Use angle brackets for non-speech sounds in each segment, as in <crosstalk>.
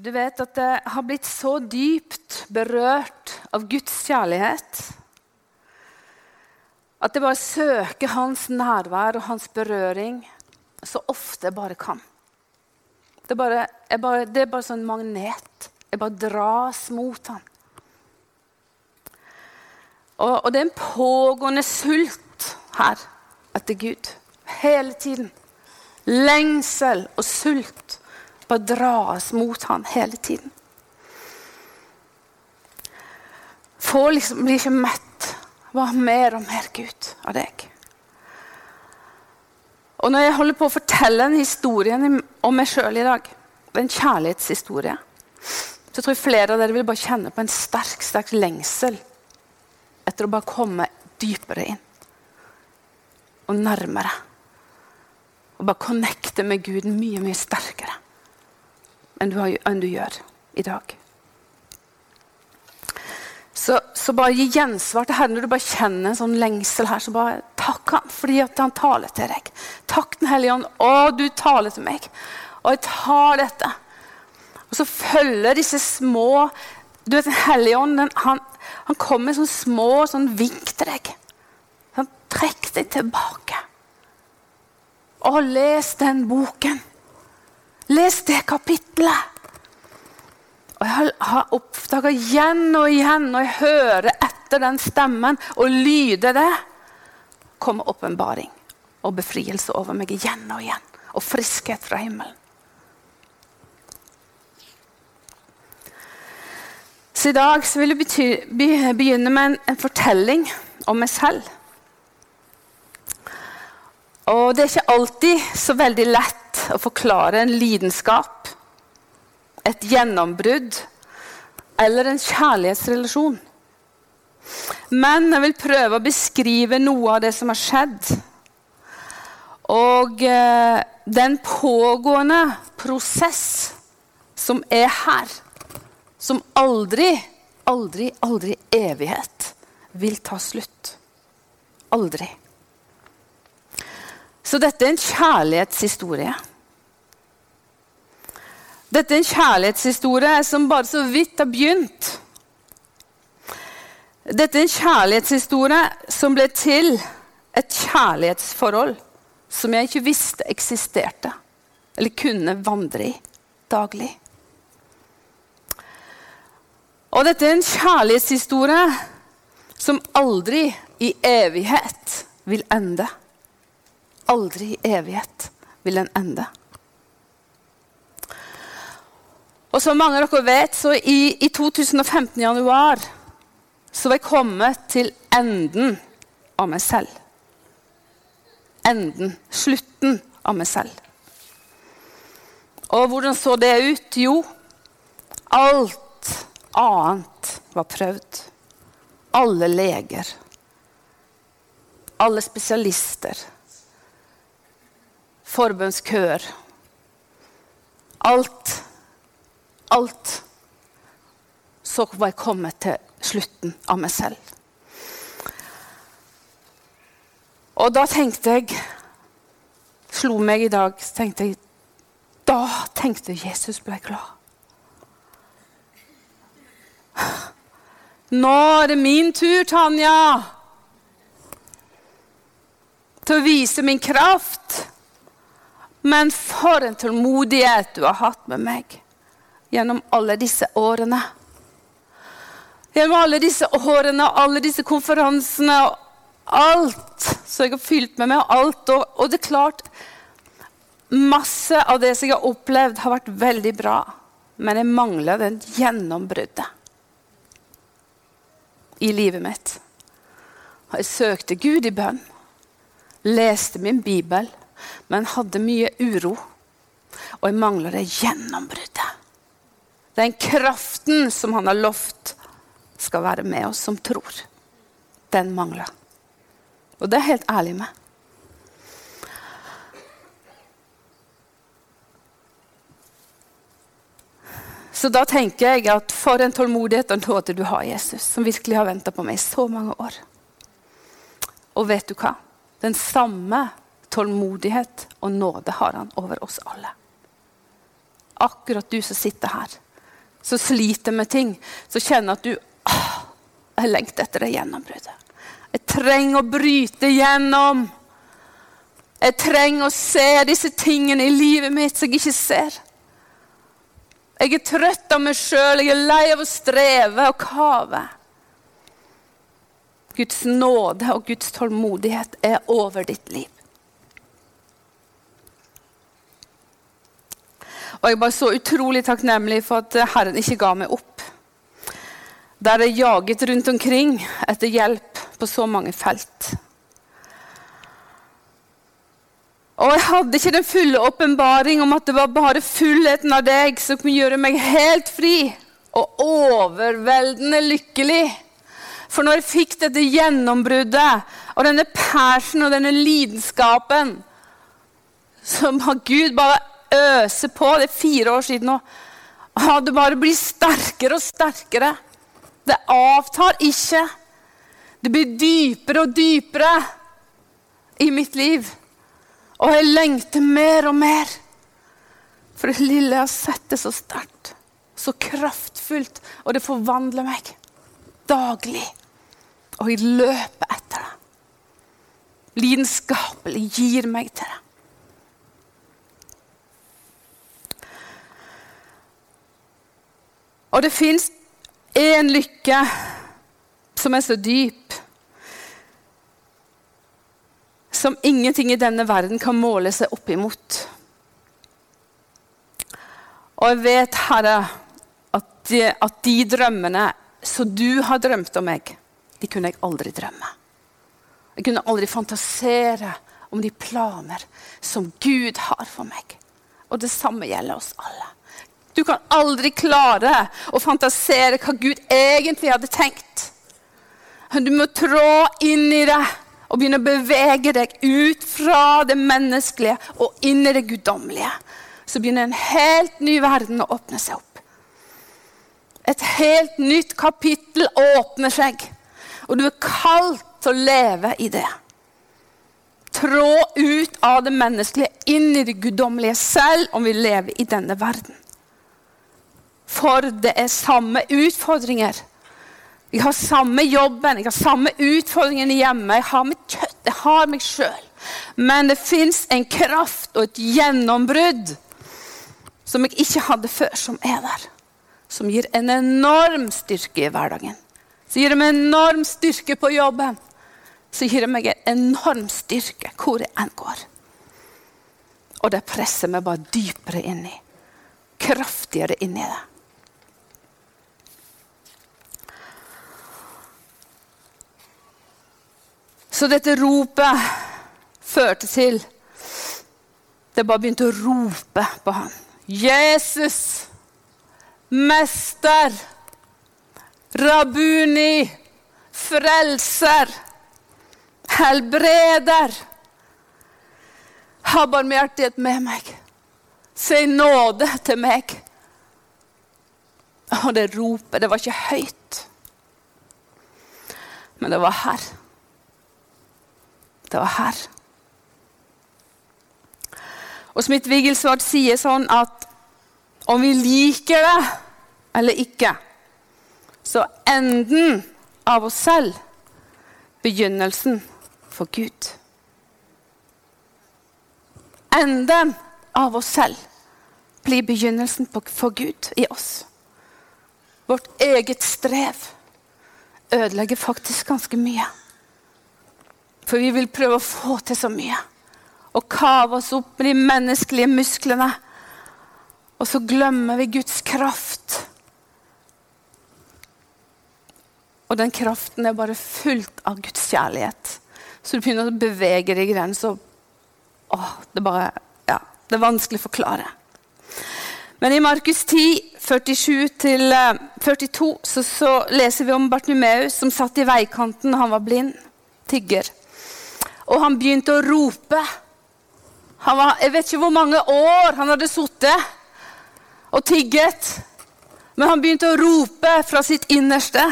Du vet at jeg har blitt så dypt berørt av Guds kjærlighet at jeg bare søker hans nærvær og hans berøring så ofte jeg bare kan. Det er bare, bare, det er bare sånn magnet. Jeg bare dras mot han. Og, og det er en pågående sult her etter Gud. Hele tiden. Lengsel og sult bare dras mot han hele tiden. Får liksom, blir ikke mett. Hva mer og mer Gud av deg? Og Når jeg holder på å fortelle en historie om meg sjøl i dag, en kjærlighetshistorie, så tror jeg flere av dere vil bare kjenne på en sterk sterk lengsel etter å bare komme dypere inn og nærmere. Og bare connecte med Gud mye, mye sterkere enn du, enn du gjør i dag. Så, så, bare gi gjensvar til Herren når du bare kjenner en sånn lengsel her. så bare Takk Han fordi at Han taler til deg. Takk Den hellige ånd. Å, du taler til meg. Og jeg tar dette. Og så følger disse små Du vet, Den hellige ånd han, han kommer med sånne små sånn vink til deg. Han trekker deg tilbake. Og les den boken. Les det kapitlet. Og Jeg har oppdaga igjen og igjen, når jeg hører etter den stemmen og lyder det, kommer åpenbaring og befrielse over meg igjen og igjen. Og friskhet fra himmelen. Så i dag så vil jeg begynne med en, en fortelling om meg selv. Og det er ikke alltid så veldig lett å forklare en lidenskap, et gjennombrudd eller en kjærlighetsrelasjon. Men jeg vil prøve å beskrive noe av det som har skjedd. Og eh, den pågående prosess som er her, som aldri, aldri, aldri evighet vil ta slutt. Aldri. Så dette er en kjærlighetshistorie. Dette er en kjærlighetshistorie som bare så vidt har begynt. Dette er en kjærlighetshistorie som ble til et kjærlighetsforhold som jeg ikke visste eksisterte, eller kunne vandre i daglig. Og dette er en kjærlighetshistorie som aldri i evighet vil ende aldri i evighet vil den ende. Og som mange av dere vet, så i, i 2015 i januar så var jeg kommet til enden av meg selv. Enden. Slutten av meg selv. Og hvordan så det ut? Jo, alt annet var prøvd. Alle leger. Alle spesialister forbønnskøer. Alt. Alt. Så var jeg kommet til slutten av meg selv. Og da tenkte jeg Slo meg i dag tenkte jeg, Da tenkte Jesus ble glad. Nå er det min tur, Tanja, til å vise min kraft. Men for en tålmodighet du har hatt med meg gjennom alle disse årene. Gjennom alle disse årene og alle disse konferansene og alt som jeg har fylt meg med. alt. Og, og, det er klart, masse av det som jeg har opplevd, har vært veldig bra. Men jeg mangler den gjennombruddet i livet mitt. Jeg søkte Gud i bønn, leste min bibel men hadde mye uro. Og jeg mangler det gjennombruddet. Den kraften som han har lovt skal være med oss som tror. Den mangler. Og det er jeg helt ærlig med. Så da tenker jeg at for en tålmodighet og nåde du har, Jesus, som virkelig har venta på meg i så mange år. Og vet du hva? Den samme tålmodighet og nåde har han over oss alle. Akkurat du som sitter her, som sliter med ting, så kjenner at du åh, Jeg lengter etter det gjennombruddet. Jeg trenger å bryte gjennom. Jeg trenger å se disse tingene i livet mitt som jeg ikke ser. Jeg er trøtt av meg sjøl, jeg er lei av å streve og kave. Guds nåde og Guds tålmodighet er over ditt liv. Og jeg er bare så utrolig takknemlig for at Herren ikke ga meg opp. Der jeg jaget rundt omkring etter hjelp på så mange felt. Og jeg hadde ikke den fulle åpenbaring om at det var bare fullheten av deg som kunne gjøre meg helt fri og overveldende lykkelig. For når jeg fikk dette gjennombruddet og denne passion og denne lidenskapen som Gud bare øser på Det er fire år siden nå. Det bare blir sterkere og sterkere. Det avtar ikke. Det blir dypere og dypere i mitt liv. Og jeg lengter mer og mer. For det lille jeg har sett, det så sterkt, så kraftfullt, og det forvandler meg daglig. Og jeg løper etter det. Lidenskapelig gir meg til det. Og det fins én lykke som er så dyp som ingenting i denne verden kan måle seg opp imot. Og jeg vet, Herre, at de, at de drømmene som du har drømt om meg, de kunne jeg aldri drømme. Jeg kunne aldri fantasere om de planer som Gud har for meg. Og det samme gjelder oss alle. Du kan aldri klare å fantasere hva Gud egentlig hadde tenkt. Du må trå inn i det og begynne å bevege deg ut fra det menneskelige og inn i det guddommelige. Så begynner en helt ny verden å åpne seg opp. Et helt nytt kapittel åpner seg, og du er kalt til å leve i det. Trå ut av det menneskelige, inn i det guddommelige, selv om vi lever i denne verden. For det er samme utfordringer. Jeg har samme jobben, jeg har samme utfordringene hjemme. Jeg har mitt kjøtt, jeg har meg sjøl. Men det fins en kraft og et gjennombrudd som jeg ikke hadde før, som er der. Som gir en enorm styrke i hverdagen. Så gir meg enorm styrke på jobben. Så gir meg en enorm styrke hvor jeg enn går. Og det presser meg bare dypere inn i. Kraftigere inn i det. Så dette ropet førte til Det bare begynte å rope på ham. Jesus, mester, rabuni, frelser, helbreder. Ha barmhjertighet med meg. Si nåde til meg. Og det ropet, det var ikke høyt, men det var her. Det var her. Og Smith-Wigelsvart sier sånn at om vi liker det eller ikke, så enden av oss selv begynnelsen for Gud. Enden av oss selv blir begynnelsen for Gud i oss. Vårt eget strev ødelegger faktisk ganske mye. For vi vil prøve å få til så mye. Og kave oss opp med de menneskelige musklene. Og så glemmer vi Guds kraft. Og den kraften er bare fullt av Guds kjærlighet. Så du begynner å bevege deg i grensa. det, ja, det er vanskelig å forklare. Men i Markus 10, 47-42 så, så leser vi om Bartnumeus som satt i veikanten. Han var blind. Tigger. Og han begynte å rope. Var, jeg vet ikke hvor mange år han hadde sittet og tigget. Men han begynte å rope fra sitt innerste.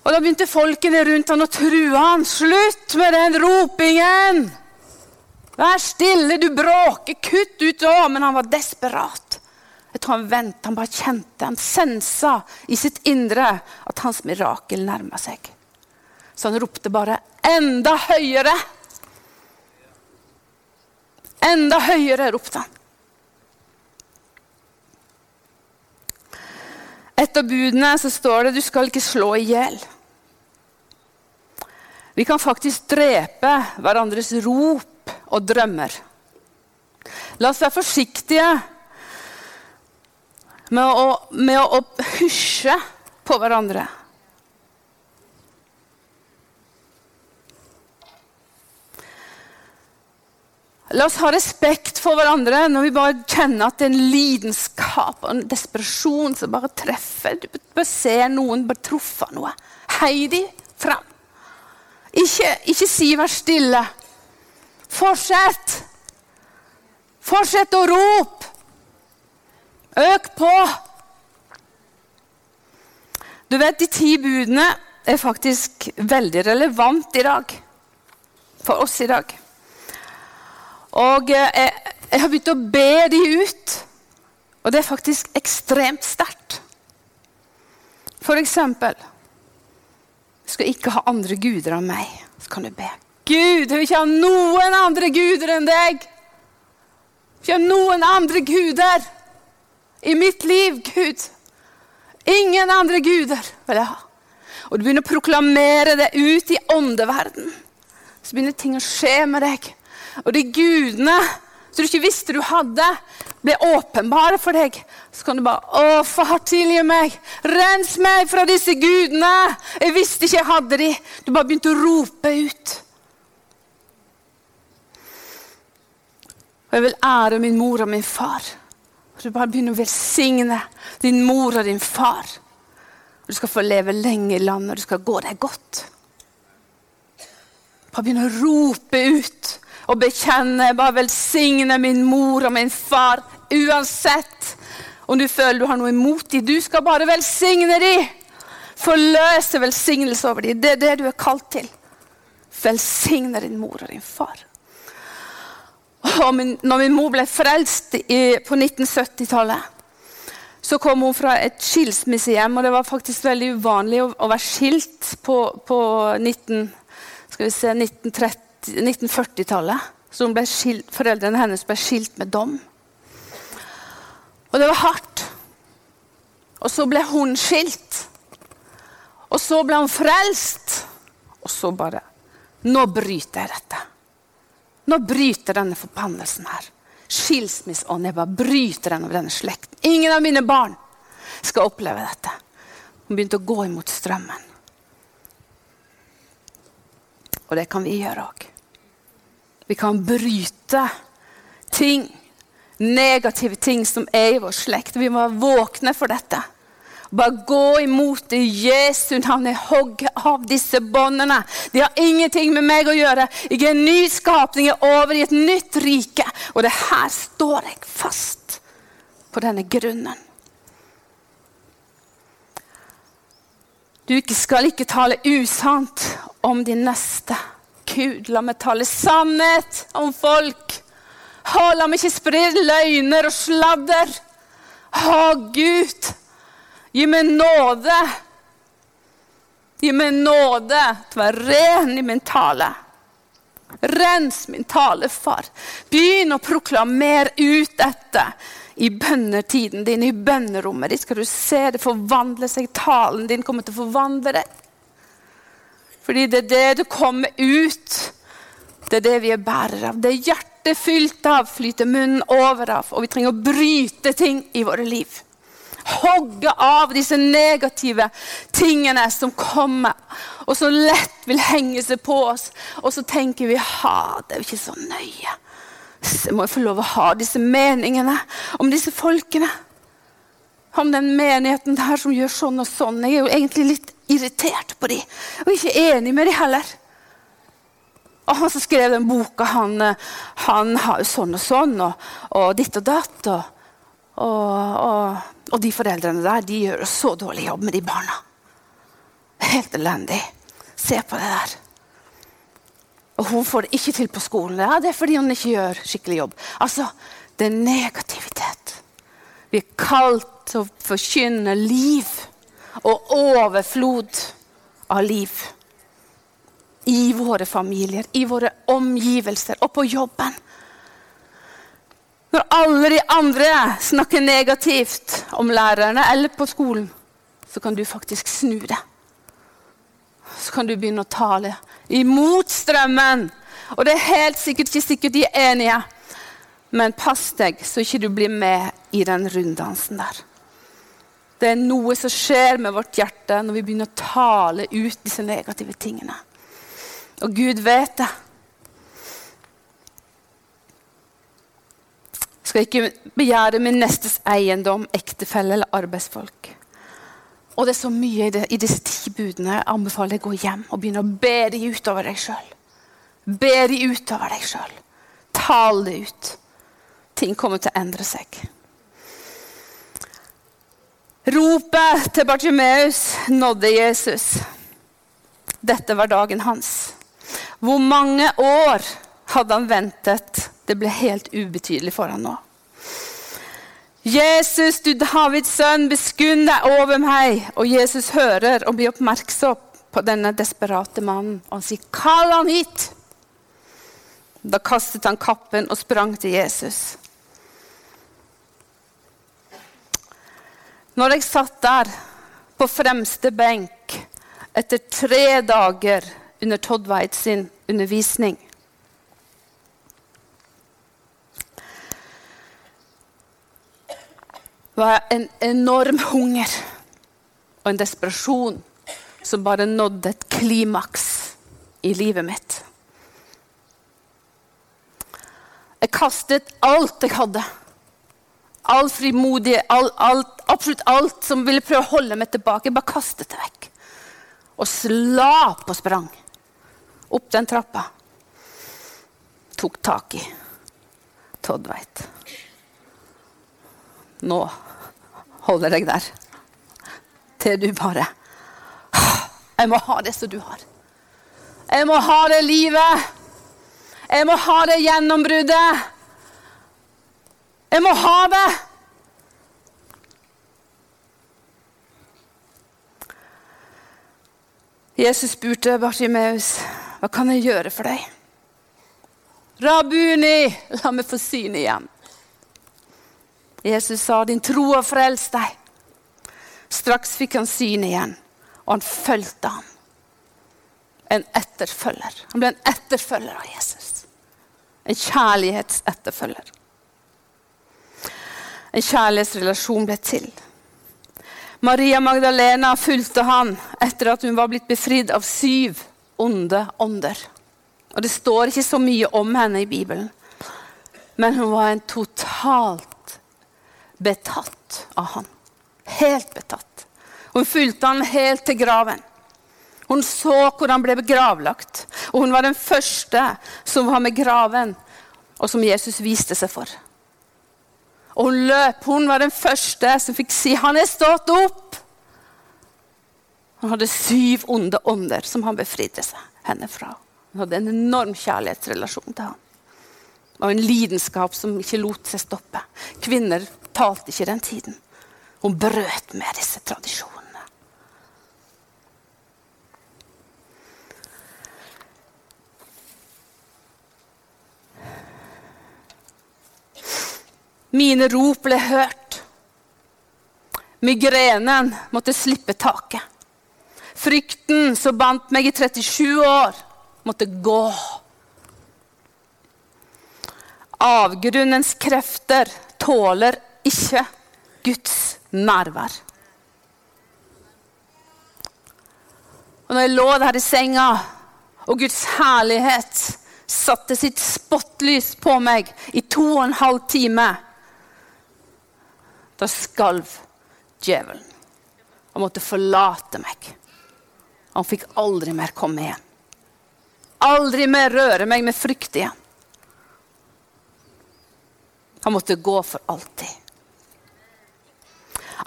Og Da begynte folkene rundt han å true han. 'Slutt med den ropingen!' 'Vær stille, du bråker. Kutt ut da!' Men han var desperat. Jeg tror han ventet, han bare kjente, han sensa i sitt indre at hans mirakel nærma seg. Så han ropte bare 'enda høyere'. Enda høyere, ropte han. Etter budene så står det 'du skal ikke slå i hjel'. Vi kan faktisk drepe hverandres rop og drømmer. La oss være forsiktige med å, med å hysje på hverandre. La oss ha respekt for hverandre når vi bare kjenner at det er en lidenskap og en desperasjon som bare treffer. Du bør se noen bare truffet noe. Hei de fram. Ikke, ikke si 'vær stille'. Fortsett. Fortsett å rope. Øk på. Du vet, De ti budene er faktisk veldig relevant i dag. For oss i dag. Og eh, jeg, jeg har begynt å be de ut. Og det er faktisk ekstremt sterkt. For eksempel Du skal ikke ha andre guder enn meg. Så kan du be. Gud, jeg vil ikke ha noen andre guder enn deg. Ikke ha noen andre guder i mitt liv, Gud. Ingen andre guder vil jeg ha. Og du begynner å proklamere det ut i åndeverden. Så begynner ting å skje med deg. Og de gudene som du ikke visste du hadde, ble åpenbare for deg. Så kan du bare Å, far, tilgi meg! Rens meg fra disse gudene! Jeg visste ikke jeg hadde de. Du bare begynte å rope ut. Og jeg vil ære min mor og min far. Og du bare begynner å velsigne din mor og din far. Du skal få leve lenge i landet, og du skal gå deg godt. Bare begynne å rope ut og bekjenne. Bare velsigne min mor og min far uansett om du føler du har noe imot dem. Du skal bare velsigne dem. Forløse velsignelse over dem. Det er det du er kalt til. Velsigne din mor og din far. Og min, når min mor ble frelst i, på 1970-tallet, så kom hun fra et skilsmissehjem, og det var faktisk veldig uvanlig å, å være skilt på, på 19, 1940-tallet. Så foreldrene hennes ble skilt med dom. Og det var hardt. Og så ble hun skilt. Og så ble hun frelst. Og så bare Nå bryter jeg dette. Nå bryter denne forbannelsen her. Skilsmisseånden bare bryter den over denne slekten. Ingen av mine barn skal oppleve dette. Hun begynte å gå imot strømmen. Og det kan vi gjøre òg. Vi kan bryte ting, negative ting som er i vår slekt. Vi må være våkne for dette. Bare gå imot det. Jesu navn. Jeg av disse båndene. De har ingenting med meg å gjøre. Er en ny skapning. Er over i et nytt rike. Og det her står jeg fast på denne grunnen. Du skal ikke tale usant om din neste. Gud, la meg tale sannhet om folk. Å, la meg ikke spre løgner og sladder. Å, Gud, Gi meg nåde. Gi meg nåde til å være ren i min tale. Rens min tale, far. Begynn å proklamere ut dette i bønnetiden din, i bønnerommet ditt. Skal du se det forvandle seg. Talen din kommer til å forvandle deg. Fordi det er det du kommer ut. Det er det vi er bærere av. Det er hjertet fylt av, flyter munnen over av. Og vi trenger å bryte ting i våre liv hogge av disse negative tingene som kommer, og så lett vil henge seg på oss. Og så tenker vi ha, det er jo ikke så nøye. Så må jeg få lov å ha disse meningene om disse folkene. Om den menigheten der som gjør sånn og sånn. Jeg er jo egentlig litt irritert på dem, og ikke enig med dem heller. Og han som skrev den boka, han, han har jo sånn og sånn, og, og ditt og datt. og og, og, de foreldrene der de gjør så dårlig jobb med de barna. Helt elendig. Se på det der. Og hun får det ikke til på skolen. Ja, det er fordi hun ikke gjør skikkelig jobb. Altså, Det er negativitet. Vi er kalt til å forkynne liv og overflod av liv. I våre familier, i våre omgivelser og på jobben. Når alle de andre snakker negativt om lærerne eller på skolen, så kan du faktisk snu det. Så kan du begynne å tale imot strømmen. Og det er helt sikkert ikke sikkert de er enige. Men pass deg så ikke du blir med i den runddansen der. Det er noe som skjer med vårt hjerte når vi begynner å tale ut disse negative tingene. Og Gud vet det. Skal ikke begjære min nestes eiendom, ektefelle eller arbeidsfolk. Og det er så mye i, det, i disse ti budene. Jeg anbefaler deg å gå hjem og begynne å be de utover deg sjøl. Be de utover deg sjøl. Tal det ut ting kommer til å endre seg. Ropet til Bartimeus nådde Jesus. Dette var dagen hans. Hvor mange år hadde han ventet? Det ble helt ubetydelig for han nå. Jesus, du Davids sønn, beskunn deg over meg. Og Jesus hører og blir oppmerksom på denne desperate mannen. Og han sier, 'Kall han hit!' Da kastet han kappen og sprang til Jesus. Når jeg satt der på fremste benk etter tre dager under Todd White sin undervisning var jeg en enorm hunger og en desperasjon som bare nådde et klimaks i livet mitt. Jeg kastet alt jeg hadde all frimodighet, all, alt, absolutt alt som ville prøve å holde meg tilbake. Bare kastet det vekk. Og slapp og sprang opp den trappa. Tok tak i Todd veit. Nå holder jeg der. Til du bare Jeg må ha det som du har. Jeg må ha det livet. Jeg må ha det gjennombruddet. Jeg må ha det! Jesus spurte Bartimeus, 'Hva kan jeg gjøre for deg?' 'Rabuni, la meg få syn igjen.' Jesus sa, 'Din tro har frelst deg.' Straks fikk han syn igjen, og han fulgte ham. En etterfølger. Han ble en etterfølger av Jesus. En kjærlighetsetterfølger. En kjærlighetsrelasjon ble til. Maria Magdalena fulgte han etter at hun var blitt befridd av syv onde ånder. Og Det står ikke så mye om henne i Bibelen, men hun var en totalt betatt av han. Helt betatt. Hun fulgte han helt til graven. Hun så hvor han ble begravlagt, og hun var den første som var med graven, og som Jesus viste seg for. Og hun løp. Hun var den første som fikk si 'Han er stått opp'. Hun hadde syv onde ånder som han befridde seg henne fra. Hun hadde en enorm kjærlighetsrelasjon til ham. Og en lidenskap som ikke lot seg stoppe. Kvinner talte ikke den tiden. Hun brøt med disse tradisjonene. Mine rop ble hørt. Migrenen måtte slippe taket. Frykten som bandt meg i 37 år, måtte gå. Avgrunnens krefter tåler ikke Guds nærvær. Og når jeg lå der i senga, og Guds herlighet satte sitt spottlys på meg i to og en halv time da skalv djevelen. Han måtte forlate meg. Han fikk aldri mer komme igjen. Aldri mer røre meg med frykt igjen. Han måtte gå for alltid.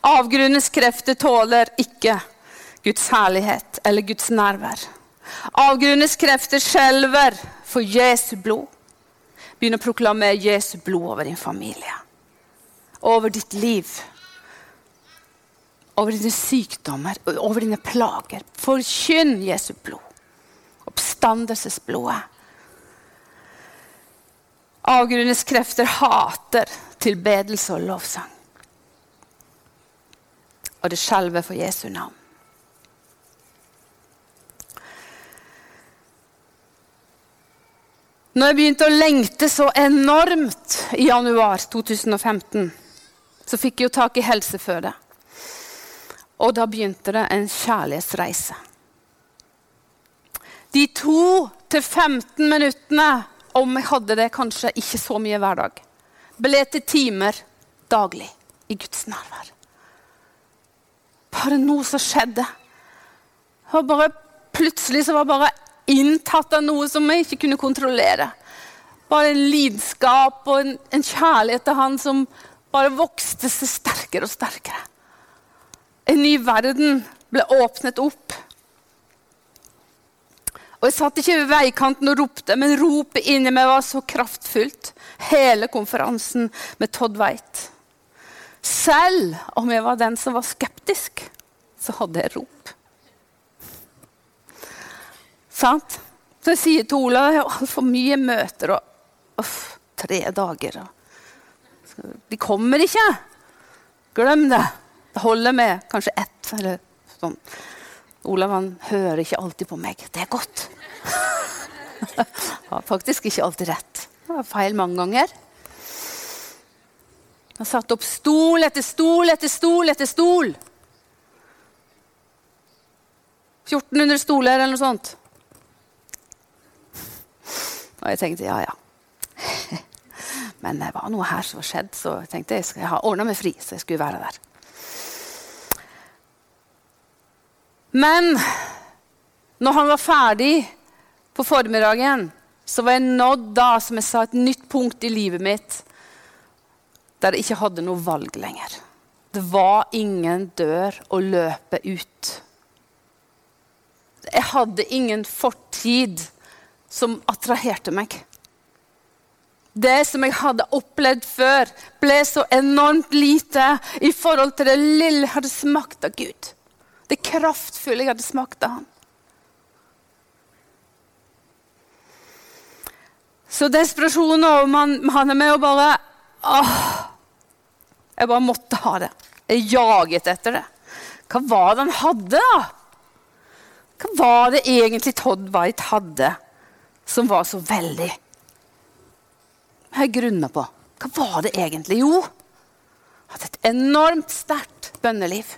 Avgrunnens krefter tåler ikke Guds herlighet eller Guds nærvær. Avgrunnens krefter skjelver for Jesu blod. Begynn å proklamere Jesu blod over din familie over ditt liv. Over dine sykdommer, over dine plager. Forkynn Jesu blod. Oppstandelsesblodet. Avgrunnens krefter hater tilbedelse og lovsang. Og det skjelver for Jesu navn. Når jeg begynte å lengte så enormt i januar 2015, så fikk jeg jo tak i helseføde. Og da begynte det en kjærlighetsreise. De to til 15 minuttene, om jeg hadde det kanskje ikke så mye hver dag, ble til timer daglig i Guds nærvær. Bare noe som skjedde. Bare, plutselig så var jeg bare inntatt av noe som jeg ikke kunne kontrollere. Bare en lidenskap og en, en kjærlighet til han som bare vokste seg sterkere og sterkere. En ny verden ble åpnet opp. Og Jeg satt ikke ved veikanten og ropte, men ropet inni meg var så kraftfullt. Hele konferansen med Todd Weit. Selv om jeg var den som var skeptisk, så hadde jeg rop. Sant? Så jeg sier til Ola jeg har altfor mye møter og uff, tre dager. De kommer ikke. Glem det. Det holder med kanskje ett eller sånn. Olav han hører ikke alltid på meg. Det er godt. <laughs> har faktisk ikke alltid rett. Det var feil mange ganger. Han satte opp stol etter stol etter stol etter stol. 1400 stoler eller noe sånt. Og jeg tenkte ja, ja. Men det var noe her som var skjedd, så jeg tenkte jeg skulle ha meg fri. så jeg skulle være der. Men når han var ferdig på formiddagen, så var jeg nådd da, som jeg sa, et nytt punkt i livet mitt der jeg ikke hadde noe valg lenger. Det var ingen dør å løpe ut. Jeg hadde ingen fortid som attraherte meg. Det som jeg hadde opplevd før, ble så enormt lite i forhold til det lille jeg hadde smakt av Gud. Det kraftfulle jeg hadde smakt av Han. Så desperasjonen over man, han er med og bare åh, Jeg bare måtte ha det. Jeg jaget etter det. Hva var det han hadde, da? Hva var det egentlig Todd White hadde som var så veldig Jeg grunna på hva var det egentlig? Jo, hadde et enormt sterkt bønneliv.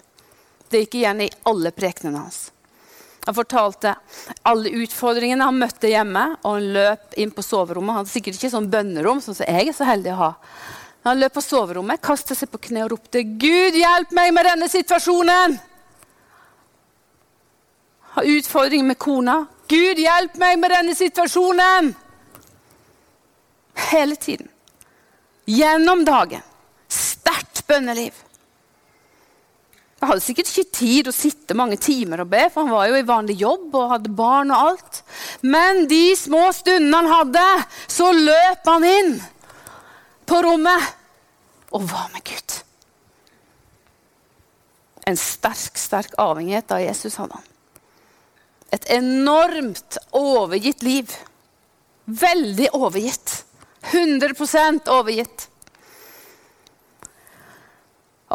Det gikk igjen i alle prekenene hans. Han fortalte alle utfordringene han møtte hjemme, og han løp inn på soverommet. Han hadde sikkert ikke sånn bønnerom, sånn som jeg er så heldig å ha. Han løp på soverommet, kastet seg på kne og ropte 'Gud, hjelp meg med denne situasjonen!' Har utfordringer med kona. Gud, hjelp meg med denne situasjonen! Hele tiden. Gjennom dagen. Sterkt bønneliv. Jeg hadde sikkert ikke tid å sitte mange timer og be, for han var jo i vanlig jobb og hadde barn og alt. Men de små stundene han hadde, så løp han inn på rommet og var med Gud. En sterk, sterk avhengighet av Jesus hadde han. Et enormt overgitt liv. Veldig overgitt. 100 overgitt.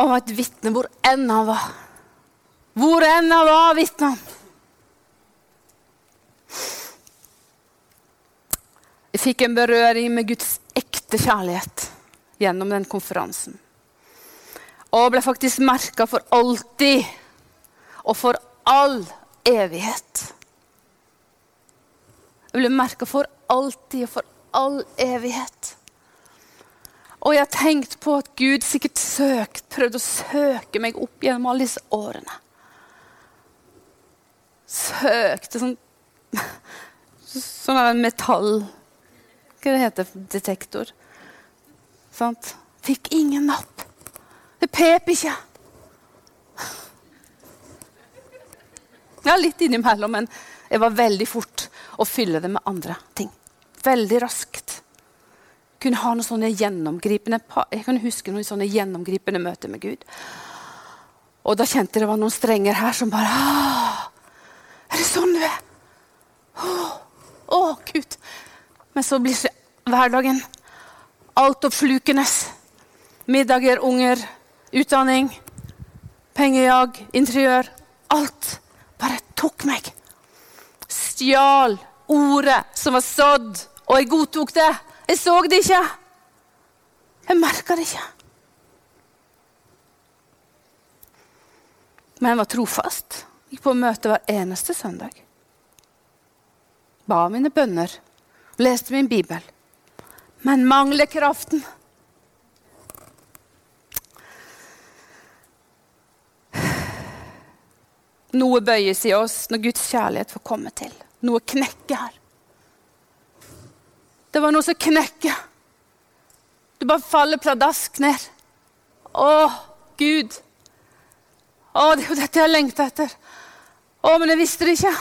Og var et vitne hvor enn han var. Hvor enn han var, vitna han. Jeg fikk en berøring med Guds ekte kjærlighet gjennom den konferansen. Og ble faktisk merka for alltid og for all evighet. Jeg ble merka for alltid og for all evighet. Og jeg har tenkt på at Gud sikkert søkt, prøvde å søke meg opp gjennom alle disse årene. Søkte sånn <laughs> Sånn en metall Hva det heter Detektor. Sant? Fikk ingen napp. Det pep ikke. Ja, litt innimellom, men jeg var veldig fort å fylle det med andre ting. Veldig raskt. kunne ha noen sånne gjennomgripende jeg kan huske noen sånne gjennomgripende møter med Gud. Og da kjente jeg det var noen strenger her som bare Er det sånn du er? Å, å Gud. Men så blir hverdagen altoppslukende. Middager, unger, utdanning, pengejag, interiør. Alt bare tok meg. Stjal ordet som var sådd, og jeg godtok det. Jeg så det ikke. Jeg merka det ikke. Men jeg var trofast. Gikk på møte hver eneste søndag. Ba mine bønner. Leste min bibel. Men mangler kraften. Noe bøyes i oss når Guds kjærlighet får komme til. Noe knekker her. Det var noe som knekker. Du bare faller pladask ned. Å, Gud. Å, det er jo dette jeg har lengta etter. Å, men jeg visste det ikke.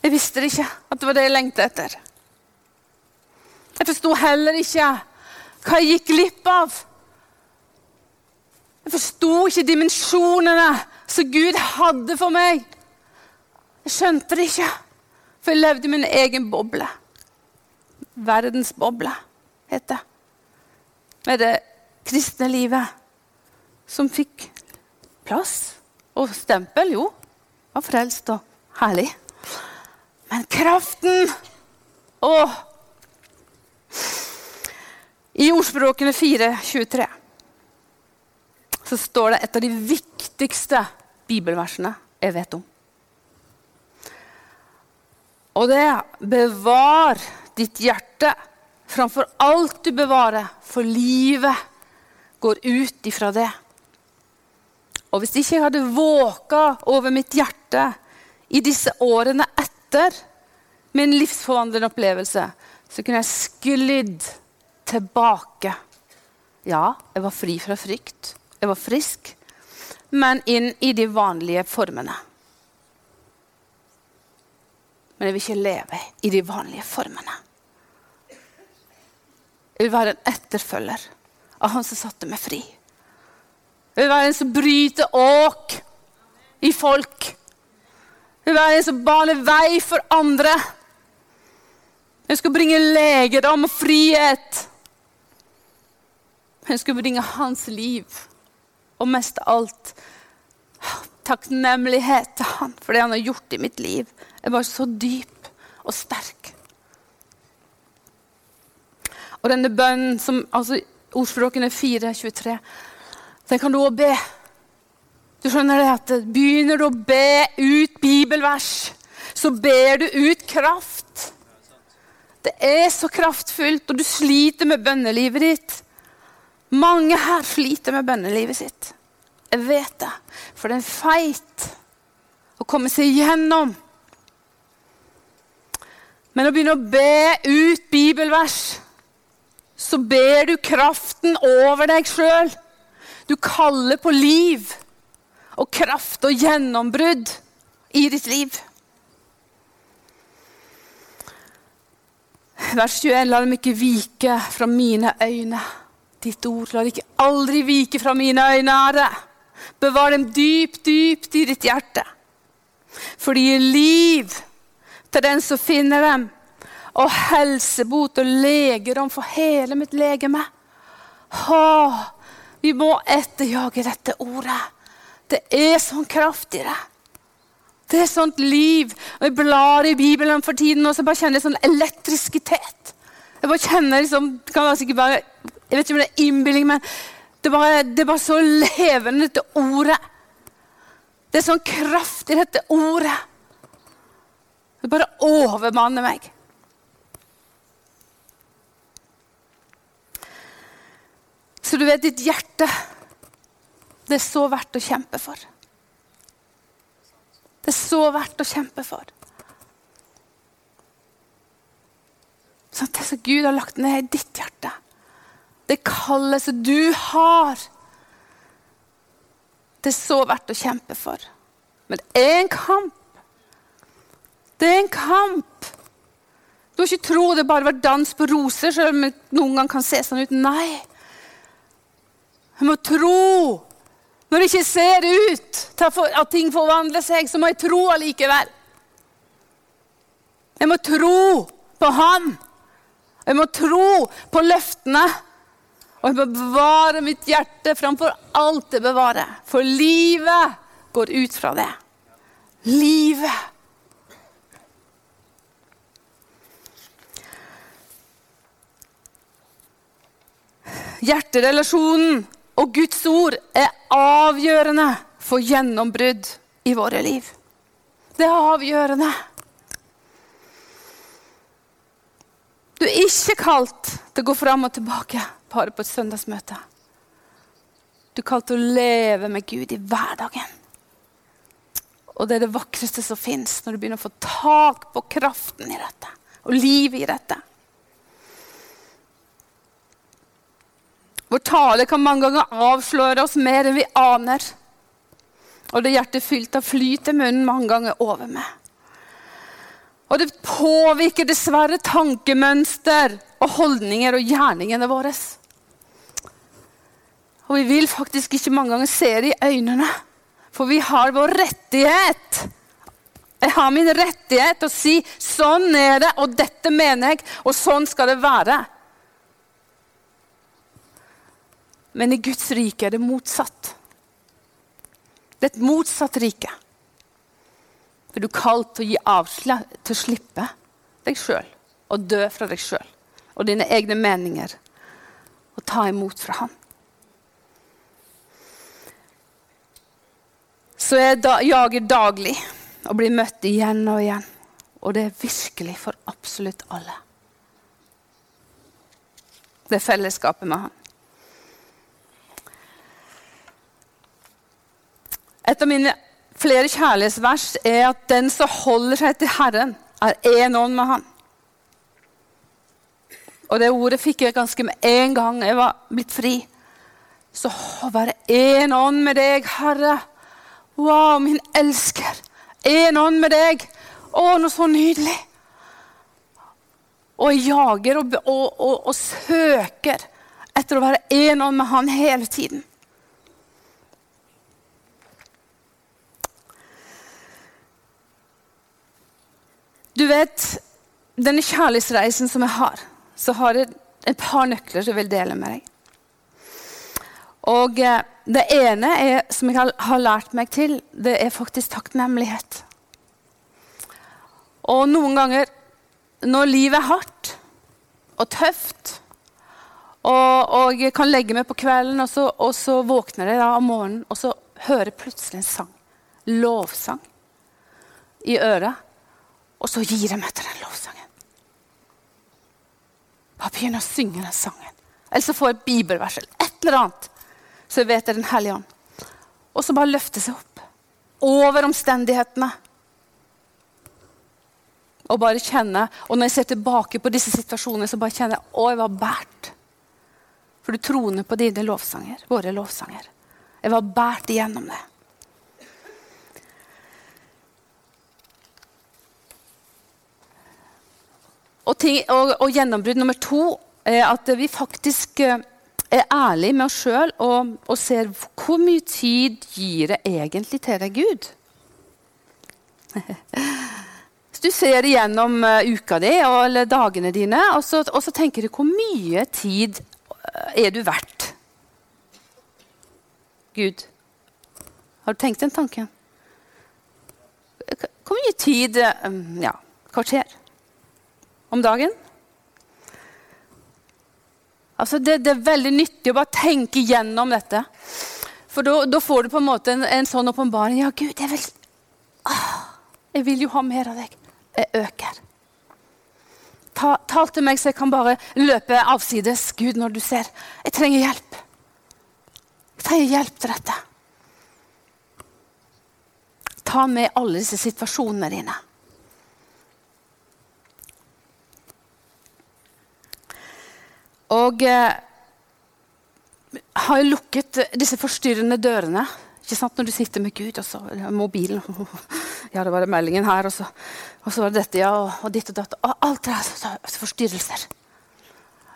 Jeg visste det ikke, at det var det jeg lengtet etter. Jeg forsto heller ikke hva jeg gikk glipp av. Jeg forsto ikke dimensjonene som Gud hadde for meg. Skjønte det ikke, for jeg levde i min egen boble. Verdens boble, heter det. Med det kristne livet som fikk plass og stempel. Jo, var frelst og herlig. Men kraften Å! I ordspråkene 4.23 så står det et av de viktigste bibelversene jeg vet om. Og det er 'bevar ditt hjerte framfor alt du bevarer, for livet går ut ifra det'. Og hvis ikke jeg hadde våka over mitt hjerte i disse årene etter min livsforvandlende opplevelse, så kunne jeg sklidd tilbake. Ja, jeg var fri fra frykt. Jeg var frisk. Men inn i de vanlige formene. Men jeg vil ikke leve i de vanlige formene. Jeg vil være en etterfølger av han som satte meg fri. Jeg vil være en som bryter åk i folk. Jeg vil være en som baler vei for andre. Jeg skal bringe legedom og frihet. Jeg skal bringe hans liv, og mest av alt takknemlighet til han for det han har gjort i mitt liv. er bare så dyp og sterk. Og denne bønnen, som, altså ordspråkene 4.23, den kan du òg be. Du skjønner det at Begynner du å be ut bibelvers, så ber du ut kraft. Det er så kraftfullt, og du sliter med bønnelivet ditt. Mange her sliter med bønnelivet sitt. Jeg vet det, for det er en feit å komme seg gjennom. Men å begynne å be ut bibelvers, så ber du kraften over deg sjøl. Du kaller på liv og kraft og gjennombrudd i ditt liv. Vers 21. La dem ikke vike fra mine øyne. Ditt ord la det ikke aldri vike fra mine øyne, Herre. Bevar dem dypt, dypt i ditt hjerte. For de gir liv til den som finner dem, og helsebot og legedom for hele mitt legeme. Åh, vi må etterjage dette ordet. Det er sånn kraft i det. Det er sånt liv. Og Jeg blar i Bibelen for tiden og så bare kjenner jeg sånn elektrisitet. Jeg bare kjenner liksom, Jeg vet ikke om det er innbilning, men det bare, det var så levende, dette ordet. Det er sånn kraft i dette ordet. Det bare overmanner meg. Så du vet, ditt hjerte Det er så verdt å kjempe for. Det er så verdt å kjempe for. Sånn, det som Gud har lagt ned i ditt hjerte, det kallet som du har, det er så verdt å kjempe for. Men det er en kamp. Det er en kamp. Du har ikke tro det bare var dans på roser, selv om det noen gang kan se sånn ut. Nei. Jeg må tro. Når det ikke ser ut til at ting forvandler seg, så må jeg tro allikevel. Jeg må tro på Han. Jeg må tro på løftene. Og jeg må bevare mitt hjerte framfor alt det bevarer. For livet går ut fra det. Livet. Hjerterelasjonen og Guds ord er avgjørende for gjennombrudd i våre liv. Det er avgjørende. Du er ikke kalt til å gå fram og tilbake bare på et søndagsmøte. Du kalte å leve med Gud i hverdagen. Og det er det vakreste som fins, når du begynner å få tak på kraften i dette og livet i dette. Vår tale kan mange ganger avsløre oss mer enn vi aner. Og det hjertet fylt av flyter munnen mange ganger over med. Og det påvirker dessverre tankemønster og holdninger og gjerningene våre. Og vi vil faktisk ikke mange ganger se det i øynene, for vi har vår rettighet. Jeg har min rettighet til å si 'sånn er det, og dette mener jeg', og sånn skal det være. Men i Guds rike er det motsatt. Det er et motsatt rike. For du er kalt til å gi avslag til å slippe deg sjøl og dø fra deg sjøl og dine egne meninger og ta imot fra Han. Så jeg jager daglig og blir møtt igjen og igjen. Og det er virkelig for absolutt alle. Det er fellesskapet med Han. Et av mine flere kjærlighetsvers er at den som holder seg til Herren, er én ånd med Han. Og det ordet fikk jeg ganske med en gang jeg var blitt fri. Så å være én ånd med deg, Herre. Wow, min elsker. En ånd med deg. Å, noe så nydelig. Og jeg jager og, og, og, og søker etter å være en ånd med Han hele tiden. Du vet, denne kjærlighetsreisen som jeg har, så har jeg et par nøkler som jeg vil dele med deg. Og eh, Det ene er, som jeg har, lært meg til, det er faktisk takknemlighet. Og noen ganger når livet er hardt og tøft, og, og jeg kan legge meg på kvelden, og så, og så våkner jeg da om morgenen, og så hører jeg plutselig en sang. Lovsang i øret. Og så gir jeg meg til den lovsangen. Bare begynner å synge den sangen. Eller så får jeg et bibelvers eller et eller annet. Så vet det Den hellige ånd. Og så bare løfte seg opp. Over omstendighetene. Og bare kjenne, og når jeg ser tilbake på disse situasjonene, så bare kjenner jeg å, jeg var båret. For du troner på dine lovsanger, våre lovsanger. Jeg var båret igjennom det. Og, ting, og, og gjennombrudd nummer to er at vi faktisk eh, er ærlige med oss sjøl og, og, ser hvor mye tid gir jeg egentlig til deg, Gud? <laughs> Hvis du ser igjennom uh, uka di eller dagene dine, og så, og så, tenker du hvor mye tid eh, er du verdt? Gud, har du tenkt den tanken? Hvor mye tid Ja, kvarter om dagen. Altså det, det, er veldig nyttig å bare tenke gjennom dette. For da får du på en måte en, en sånn åpenbaring. Ja, Gud, jeg vil, ah, jeg vil jo ha mer av deg. Jeg øker. Ta, tal til meg, så jeg kan bare løpe avsides, Gud, når du ser. Jeg trenger hjelp. Jeg trenger hjelp til dette. Ta med alle disse situasjonene dine. Og eh, har lukket disse forstyrrende dørene ikke sant, når du sitter med Gud og så mobilen <laughs> Ja, det var meldingen her, og så, og så var det dette, ja, og, og ditt og datt. Og alt det der forstyrrelser.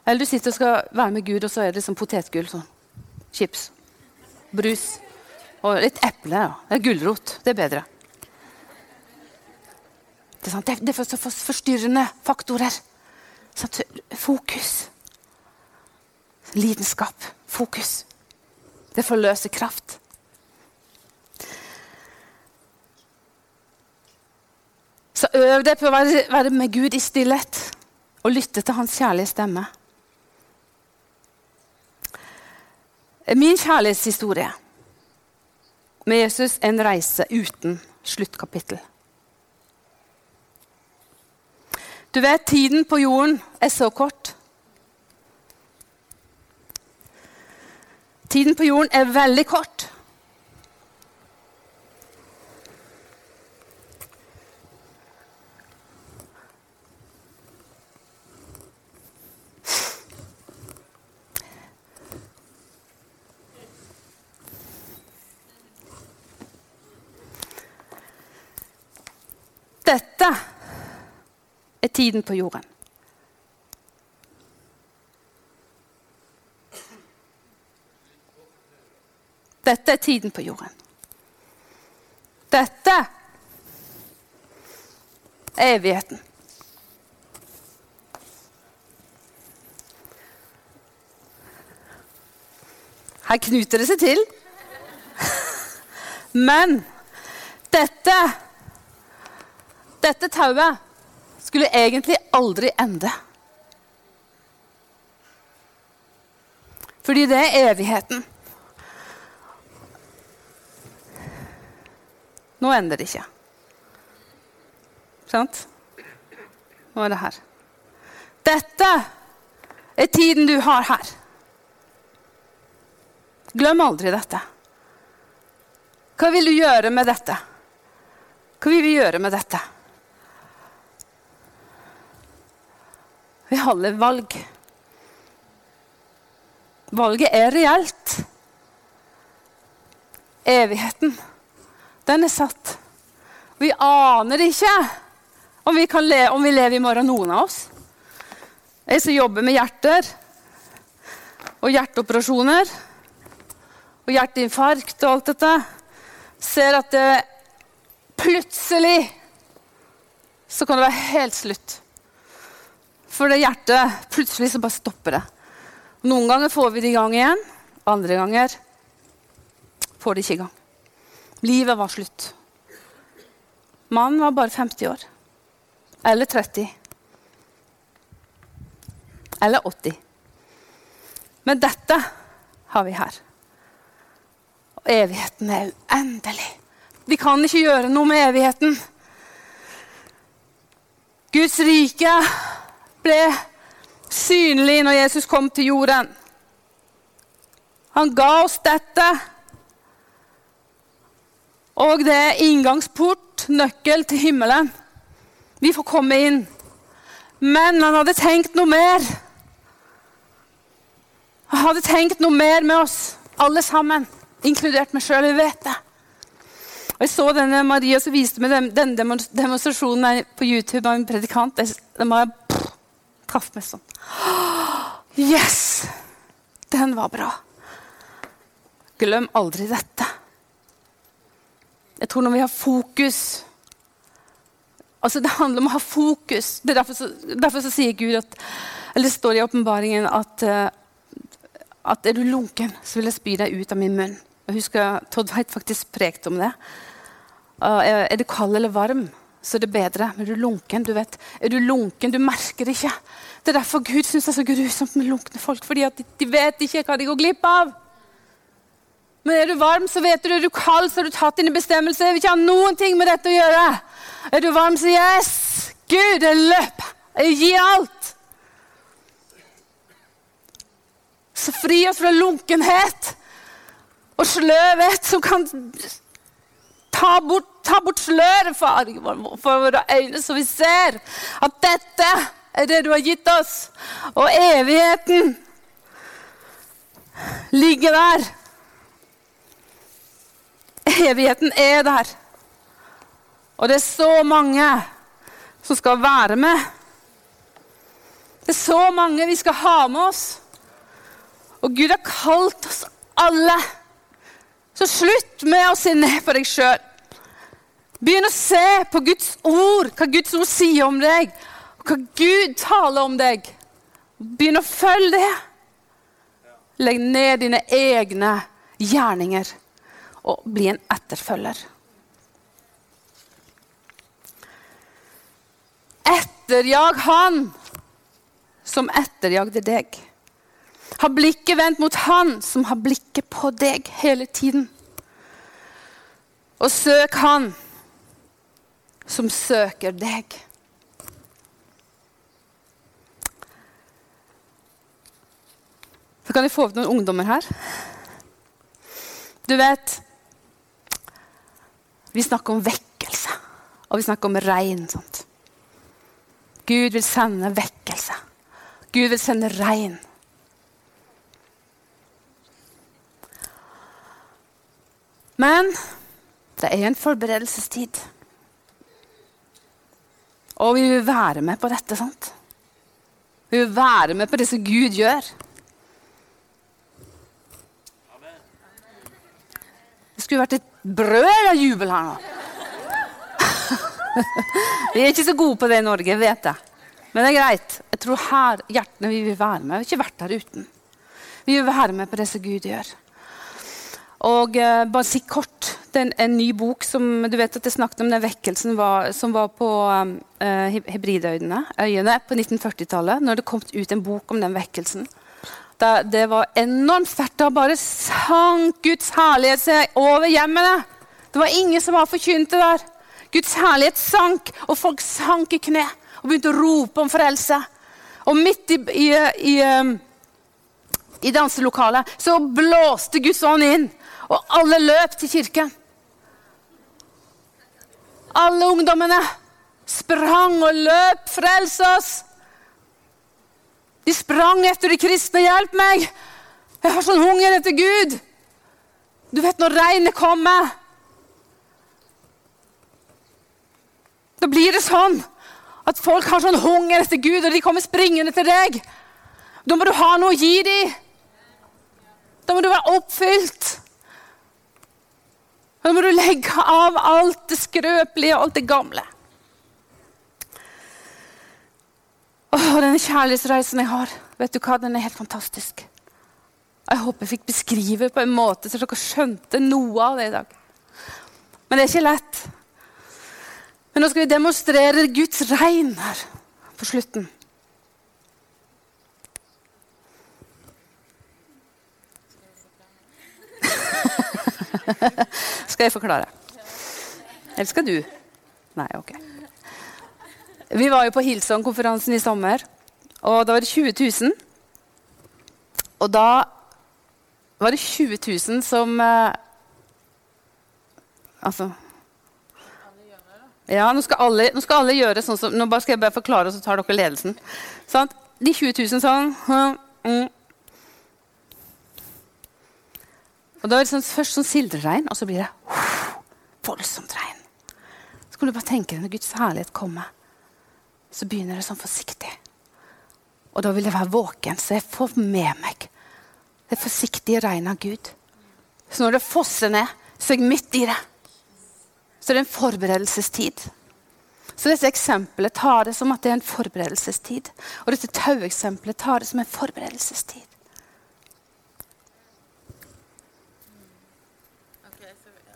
Eller du sitter og skal være med Gud, og så er det liksom potetgull. Sånn. Chips. Brus. Og litt eple. Ja. Eller gulrot. Det er bedre. Det er, det, det er for, så forstyrrende faktorer. Fokus. Lidenskap. Fokus. Det forløser kraft. Så øv deg på å være, med Gud i stillhet og lytte til hans kjærlige stemme. Min kjærlighetshistorie med Jesus er en reise uten sluttkapittel. Du vet, tiden på jorden er så kort. Tiden på jorden er veldig kort. Dette er tiden på jorden. Dette er tiden på jorden. Dette er evigheten. Her knuter det seg til. <laughs> Men dette dette tauet skulle egentlig aldri ende. Fordi det er evigheten. Ender det ikke. Sant? Nå er det her. Dette er tiden du har her. Glem aldri dette. Hva vil du gjøre med dette? Hva vil vi gjøre med dette? Vi holder valg. Valget er reelt. Evigheten, den er satt. Vi aner ikke om vi, om vi lever i morgen, noen av oss. Jeg som jobber med hjerter og hjerteoperasjoner og hjerteinfarkt og alt dette, ser at det plutselig så kan det være helt slutt. For det hjertet plutselig så bare stopper det. Noen ganger får vi det i gang igjen. Andre ganger får det ikke i gang. Livet var slutt. Mannen var bare 50 år. Eller 30. Eller 80. Men dette har vi her. Og evigheten er uendelig. Vi kan ikke gjøre noe med evigheten. Guds rike ble synlig når Jesus kom til jorden. Han ga oss dette. Og det er inngangsport, nøkkel til himmelen. Vi får komme inn. Men han hadde tenkt noe mer. Han hadde tenkt noe mer med oss, alle sammen, inkludert meg sjøl. Vi vet det. Og Jeg så denne Maria som viste meg den, den demonstrasjonen på YouTube av en predikant. Den var traff meg sånn. Yes! Den var bra. Glem aldri dette. Jeg tror når vi har fokus Altså, Det handler om å ha fokus. Det er derfor, så, derfor så sier Gud at, eller Det står i åpenbaringen at, uh, at er du lunken, så vil jeg spy deg ut av min munn. Jeg husker Todd White faktisk prekte om det. Uh, er du kald eller varm? så er det bedre. Men er du lunken, du vet, er du lunken, du merker det ikke. Det er derfor Gud syns det er så grusomt med lunkne folk. fordi de, de, vet ikke hva de går glipp av. Men er du varm, så vet du. Er du kald, så har du tatt dine bestemmelser. Jeg vil ikke ha noen ting med dette å gjøre. Er du varm, så yes! Gud, jeg løp. Jeg gir alt. Så fri oss fra lunkenhet og sløvhet som kan ta bort Ta bort sløret for, for våre øyne, så vi ser at dette er det du har gitt oss. Og evigheten ligger der. Evigheten er der. Og det er så mange som skal være med. Det er så mange vi skal ha med oss. Og Gud har kalt oss alle. Så slutt med å se ned på deg sjøl. Begynn å se på Guds ord, hva Guds ord sier om deg, og hva Gud taler om deg. Begynn å følge det. Legg ned dine egne gjerninger og bli en etterfølger. Etterjag han som etterjagde deg. Ha blikket vendt mot han som har blikket på deg hele tiden. Og søk han som søker deg. Så kan vi få opp noen ungdommer her. Du vet Vi snakker om vekkelse, og vi snakker om regn. Sånt. Gud vil sende vekkelse. Gud vil sende regn. Men det er en forberedelsestid. Og vi vil være med på dette. sant? Vi vil være med på det som Gud gjør. Det skulle vært et brød eller jubel her nå. <laughs> Vi er ikke så gode på det i Norge, vet jeg. Men det er greit. Jeg tror her hjertene vi vil være med. Vi har ikke vært der uten. Vi vil være med på det som Gud gjør. Og eh, bare si kort det er en, en, ny bok som du vet at jeg snakket om den vekkelsen var, som var på eh, Hebridøyene øyene på 1940-tallet. Når det kom ut en bok om den vekkelsen. Da, det var enormt sterkt. Da bare sank Guds herlighet seg over hjemmene. Det var ingen som var forkynte der. Guds herlighet sank, og folk sank i kne og begynte å rope om frelse. Og midt i, i, i, um, i danselokalet så blåste Guds ånd inn, og alle løp til kirken. Alle ungdommene sprang og løp. Frels oss! De sprang etter de kristne. Hjelp meg! Jeg har sånn hunger etter Gud. Du vet når regnet kommer Da blir det sånn at folk har sånn hunger etter Gud, og de kommer springende til deg. Da må du ha noe å gi dem. Da må du være oppfylt. Da må du legge av alt det skrøpelige og alt det gamle. Åh, denne kjærlighetsreisen jeg har, vet du hva, den er helt fantastisk. Jeg håper jeg fikk beskrive på en måte så dere skjønte noe av det i dag. Men det er ikke lett. Men nå skal vi demonstrere Guds regn her på slutten. <laughs> skal jeg forklare? Eller skal du? Nei, ok. Vi var jo på Hillsong-konferansen i sommer, og da var det 20 000. Og da var det 20 000 som eh, Altså ja, nå skal, alle, nå skal, alle, gjøre sånn som Nå skal jeg bare forklare, og så tar dere ledelsen. Sånn, de 20 000 sånn. Og da er det sånn, først sånn sildreregn, og så blir det voldsomt regn. Så kan du bare tenke deg når Guds herlighet kommer så begynner det sånn forsiktig. Og da vil jeg være våken, så jeg får med meg det forsiktige regnet av Gud. Så når det fosser ned, så er jeg midt i det. Så det er en forberedelsestid. Så dette eksempelet tar det som at det er en forberedelsestid. Og dette taueksempelet tar det som en forberedelsestid.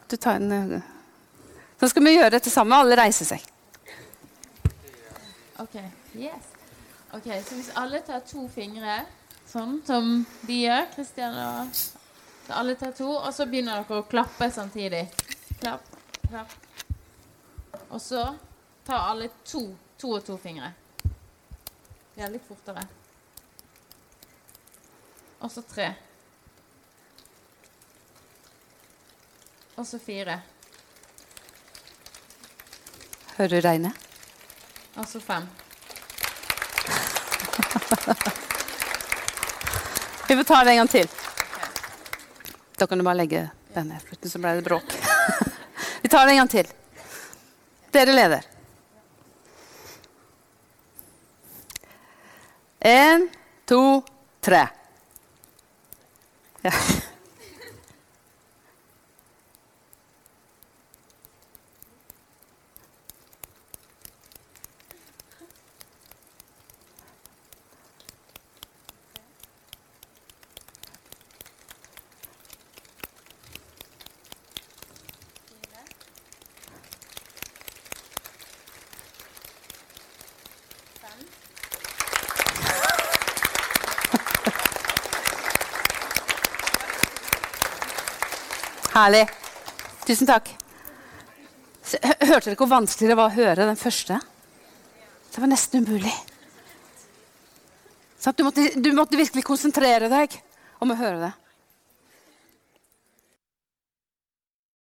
Du tar en, eh, så skal vi gjøre dette sammen. Alle reiser seg. Ok, yes. Ok, Så hvis alle tar to fingre, sånn som de gjør Kristian og Så alle tar to, og så begynner dere å klappe samtidig. Klapp, klapp. Og så tar alle to, to og to fingre. Ja, litt fortere. Og så tre. Og så fire. Hører du regnet? Altså fem. Vi får ta det en gang til. Da kan du bare legge den ned. så ble det bråk. <laughs> Vi tar det en gang til. Dere leder. Én, to, tre. Ja. Herlig. Tusen takk. Hørte dere hvor vanskelig det var å høre den første? Det var nesten umulig. Sant? Du måtte, du måtte virkelig konsentrere deg om å høre det.